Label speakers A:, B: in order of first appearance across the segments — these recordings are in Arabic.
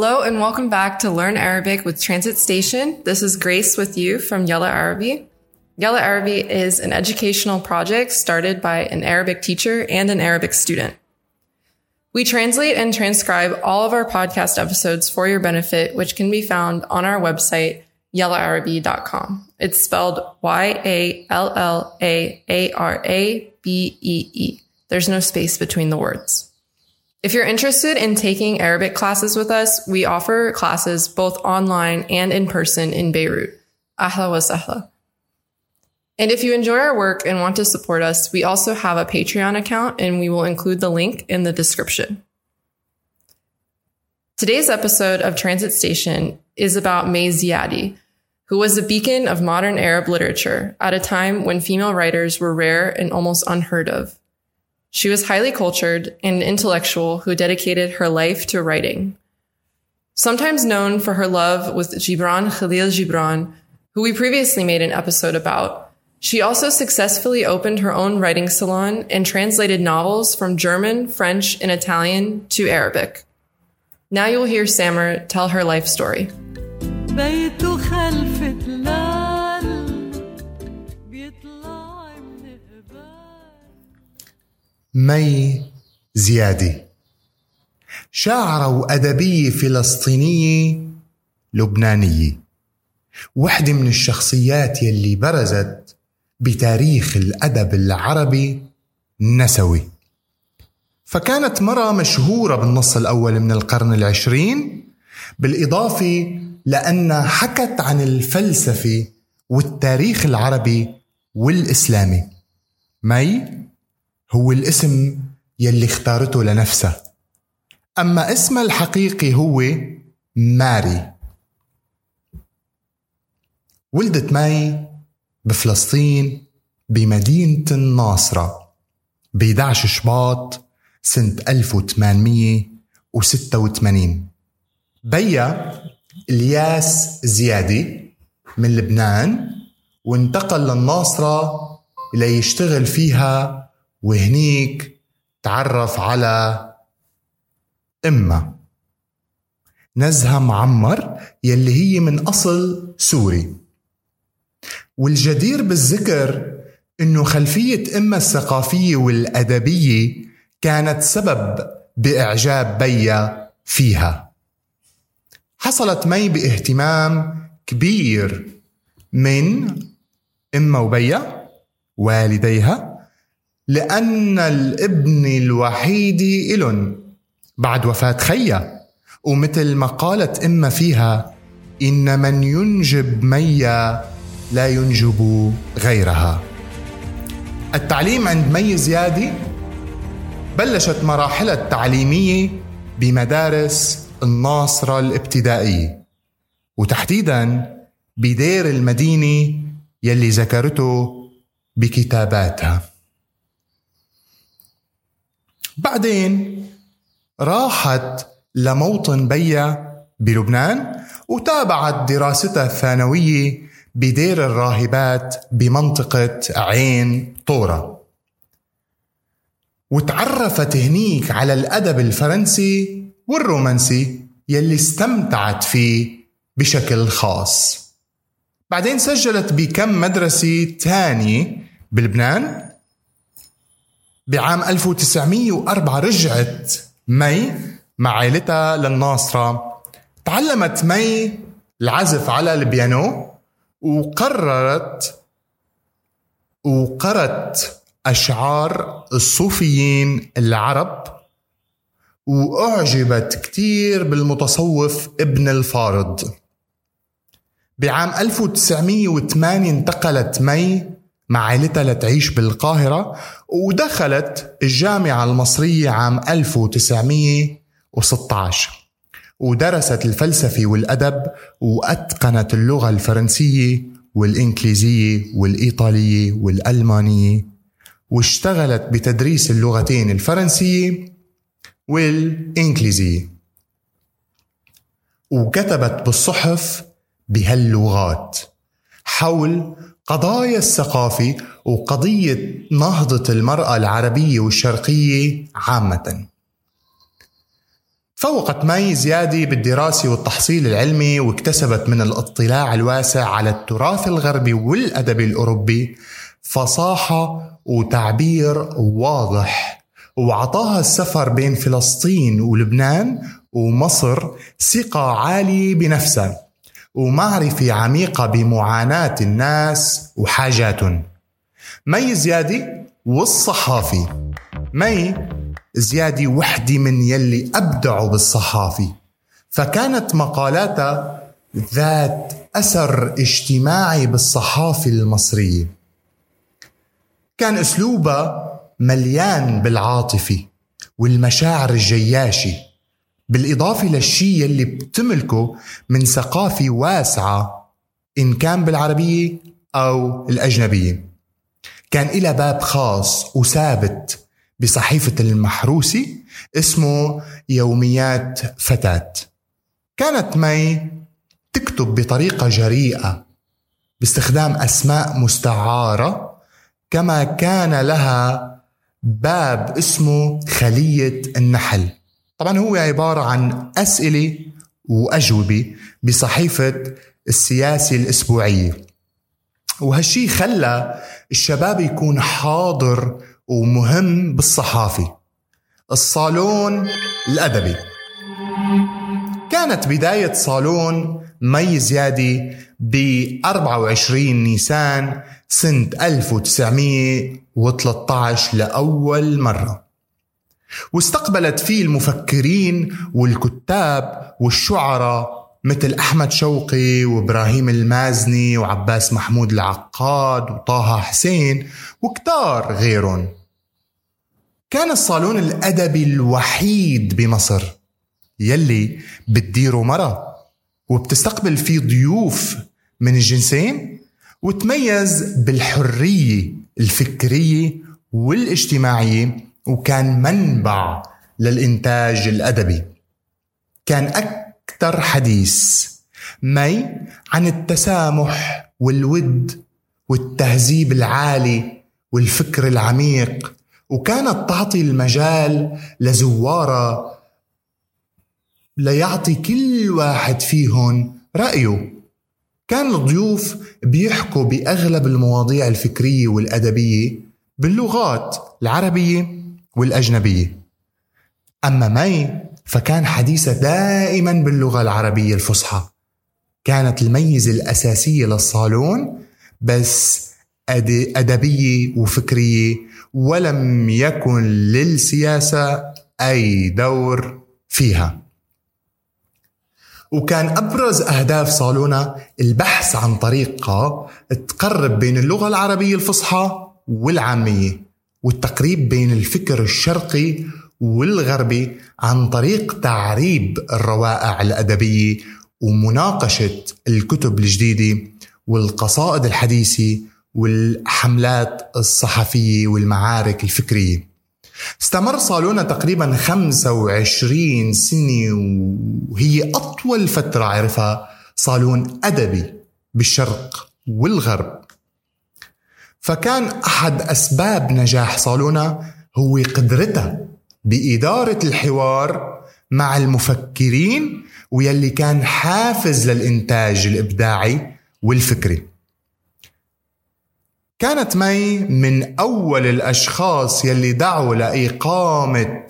A: Hello and welcome back to Learn Arabic with Transit Station. This is Grace with you from Yalla Arabi. Yalla Arabi is an educational project started by an Arabic teacher and an Arabic student. We translate and transcribe all of our podcast episodes for your benefit, which can be found on our website, yallaarabi.com. It's spelled Y-A-L-L-A-A-R-A-B-E-E. There's no space between the words. If you're interested in taking Arabic classes with us, we offer classes both online and in person in Beirut. Ahla wa sahla. And if you enjoy our work and want to support us, we also have a Patreon account and we will include the link in the description. Today's episode of Transit Station is about May Ziadi, who was a beacon of modern Arab literature at a time when female writers were rare and almost unheard of. She was highly cultured and intellectual who dedicated her life to writing. Sometimes known for her love with Gibran Khalil Gibran, who we previously made an episode about, she also successfully opened her own writing salon and translated novels from German, French, and Italian to Arabic. Now you'll hear Samer tell her life story.
B: مي زيادي. شاعرة وأدبية فلسطينية لبنانية وحدة من الشخصيات يلي برزت بتاريخ الأدب العربي النسوي. فكانت مرة مشهورة بالنص الأول من القرن العشرين بالإضافة لأنها حكت عن الفلسفة والتاريخ العربي والإسلامي. مي هو الاسم يلي اختارته لنفسها أما اسمها الحقيقي هو ماري. ولدت ماي بفلسطين بمدينة الناصرة ب 11 شباط سنة 1886 بيا إلياس زيادي من لبنان وانتقل للناصرة ليشتغل فيها وهنيك تعرف على إمة نزهة معمر يلي هي من أصل سوري. والجدير بالذكر إنه خلفية إمة الثقافية والأدبية كانت سبب بإعجاب بيا فيها. حصلت مي باهتمام كبير من إمة وبيا والديها لأن الابن الوحيد إلن بعد وفاة خيا ومثل ما قالت إما فيها إن من ينجب ميا لا ينجب غيرها. التعليم عند مي زيادي بلشت مراحلها التعليمية بمدارس الناصرة الابتدائية وتحديدا بدير المدينة يلي ذكرته بكتاباتها. بعدين راحت لموطن بيا بلبنان وتابعت دراستها الثانوية بدير الراهبات بمنطقة عين طورة. وتعرفت هنيك على الأدب الفرنسي والرومانسي يلي استمتعت فيه بشكل خاص. بعدين سجلت بكم مدرسة تانية بلبنان بعام 1904 رجعت مي مع عائلتها للناصرة. تعلمت مي العزف على البيانو وقررت وقرت أشعار الصوفيين العرب وأعجبت كتير بالمتصوف ابن الفارض. بعام 1908 انتقلت مي مع عائلتها لتعيش بالقاهرة ودخلت الجامعة المصرية عام 1916 ودرست الفلسفة والأدب وأتقنت اللغة الفرنسية والإنجليزية والإيطالية والألمانية. واشتغلت بتدريس اللغتين الفرنسية والإنجليزية وكتبت بالصحف بهاللغات حول قضايا الثقافة وقضية نهضة المرأة العربية والشرقية عامة. تفوقت مي زيادة بالدراسة والتحصيل العلمي واكتسبت من الاطلاع الواسع على التراث الغربي والأدب الأوروبي فصاحة وتعبير واضح وعطاها السفر بين فلسطين ولبنان ومصر ثقة عالية بنفسها. ومعرفة عميقة بمعاناة الناس وحاجاتهم مي زيادي والصحافي مي زيادي وحدة من يلي أبدعوا بالصحافي فكانت مقالاتها ذات أثر اجتماعي بالصحافة المصرية. كان أسلوبها مليان بالعاطفة والمشاعر الجياشة. بالإضافة للشيء يلي بتملكه من ثقافة واسعة إن كان بالعربية أو الأجنبية. كان إلى باب خاص وثابت بصحيفة المحروسي اسمه يوميات فتاة. كانت مي تكتب بطريقة جريئة باستخدام أسماء مستعارة كما كان لها باب اسمه خلية النحل. طبعا هو عبارة عن أسئلة وأجوبة بصحيفة السياسي الأسبوعية. وهالشي خلى الشباب يكون حاضر ومهم بالصحافة. الصالون الأدبي. كانت بداية صالون مي زيادي ب 24 نيسان سنة 1913 لأول مرة. واستقبلت فيه المفكرين والكتاب والشعراء مثل أحمد شوقي وإبراهيم المازني وعباس محمود العقاد وطه حسين وكتار غيرهم. كان الصالون الأدبي الوحيد بمصر يلي بتديره مرة وبتستقبل فيه ضيوف من الجنسين وتميز بالحرية الفكرية والاجتماعية وكان منبع للإنتاج الأدبي. كان أكثر حديث مي عن التسامح والود والتهذيب العالي والفكر العميق. وكانت تعطي المجال لزوارها ليعطي كل واحد فيهم رأيه. كان الضيوف بيحكوا بأغلب المواضيع الفكرية والأدبية باللغات العربية. والأجنبية. أما مي فكان حديثها دائما باللغة العربية الفصحى. كانت الميزة الأساسية للصالون بس أدبية وفكرية ولم يكن للسياسة أي دور فيها. وكان أبرز أهداف صالونا البحث عن طريقة تقرب بين اللغة العربية الفصحى والعامية. والتقريب بين الفكر الشرقي والغربي عن طريق تعريب الروائع الأدبية ومناقشة الكتب الجديدة والقصائد الحديثة والحملات الصحفية والمعارك الفكرية. استمر صالونا تقريبا 25 سنة وهي أطول فترة عرفها صالون أدبي بالشرق والغرب. فكان أحد أسباب نجاح صالونا هو قدرتها بإدارة الحوار مع المفكرين ويلي كان حافز للإنتاج الإبداعي والفكري. كانت مي من أول الأشخاص يلي دعوا لإقامة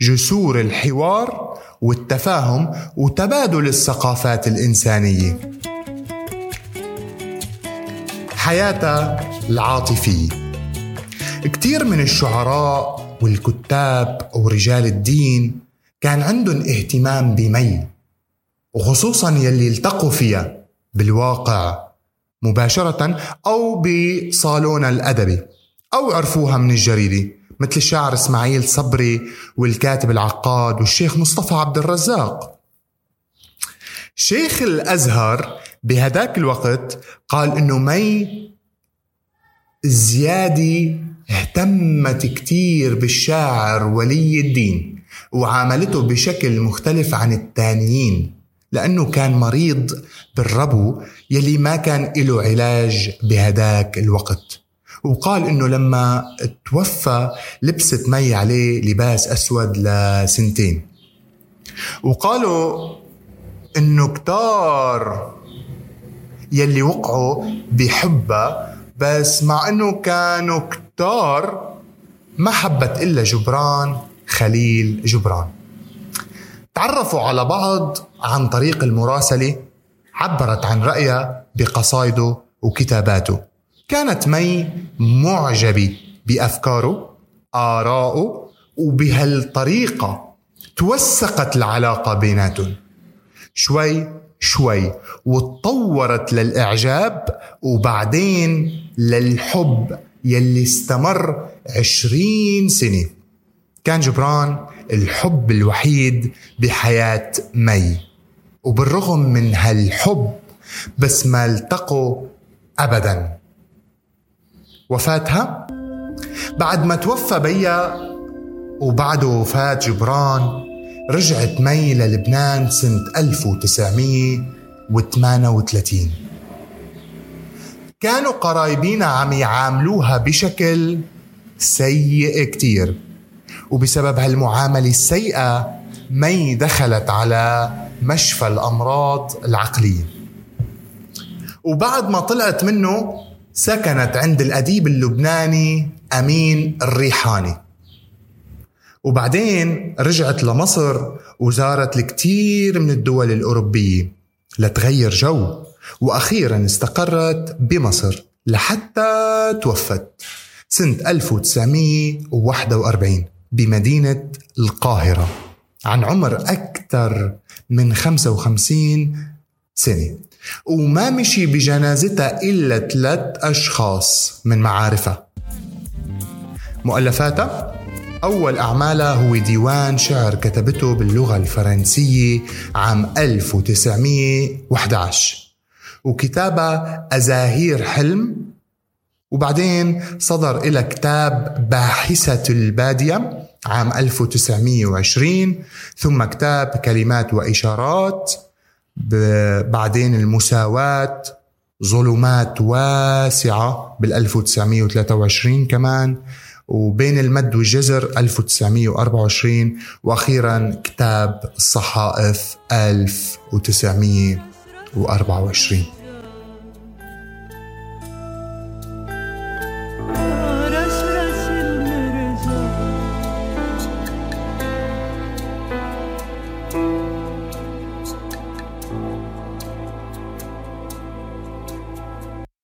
B: جسور الحوار والتفاهم وتبادل الثقافات الإنسانية. حياتها العاطفية كتير من الشعراء والكتاب ورجال الدين كان عندهم اهتمام بمي وخصوصا يلي التقوا فيها بالواقع مباشرة أو بصالون الأدبي أو عرفوها من الجريدة مثل الشاعر إسماعيل صبري والكاتب العقاد والشيخ مصطفى عبد الرزاق. شيخ الأزهر بهداك الوقت قال إنه مي زيادة اهتمت كتير بالشاعر ولي الدين وعاملته بشكل مختلف عن التانيين لأنه كان مريض بالربو يلي ما كان له علاج بهداك الوقت. وقال إنه لما توفى لبست مي عليه لباس أسود لسنتين. وقالوا إنه كتار يلي وقعوا بحبها بس مع إنه كانوا كتار ما حبت إلا جبران خليل جبران. تعرفوا على بعض عن طريق المراسلة عبرت عن رأيها بقصائده وكتاباته. كانت مي معجبة بأفكاره آراءه وبهالطريقة توثقت العلاقة بيناتهم. شوي شوي وتطورت للإعجاب وبعدين للحب يلي استمر عشرين سنة. كان جبران الحب الوحيد بحياة مي. وبالرغم من هالحب بس ما التقوا أبدا. وفاتها بعد ما توفى بيا وبعد وفاة جبران رجعت مي للبنان سنة 1938 كانوا قرايبينا عم يعاملوها بشكل سيء كتير. وبسبب هالمعاملة السيئة مي دخلت على مشفى الأمراض العقلية. وبعد ما طلعت منه سكنت عند الأديب اللبناني أمين الريحاني. وبعدين رجعت لمصر وزارت الكثير من الدول الأوروبية لتغير جو وأخيرا استقرت بمصر لحتى توفت سنة 1941 بمدينة القاهرة عن عمر أكثر من 55 سنة. وما مشي بجنازتها إلا ثلاث أشخاص من معارفها. مؤلفاتها؟ أول أعمالها هو ديوان شعر كتبته باللغة الفرنسية عام 1911 وكتابها أزاهير حلم. وبعدين صدر إلى كتاب باحثة البادية عام 1920 ثم كتاب كلمات وإشارات. بعدين المساواة. ظلمات واسعة بال 1923 كمان. وبين المد والجزر 1924 وأخيرا كتاب الصحائف 1924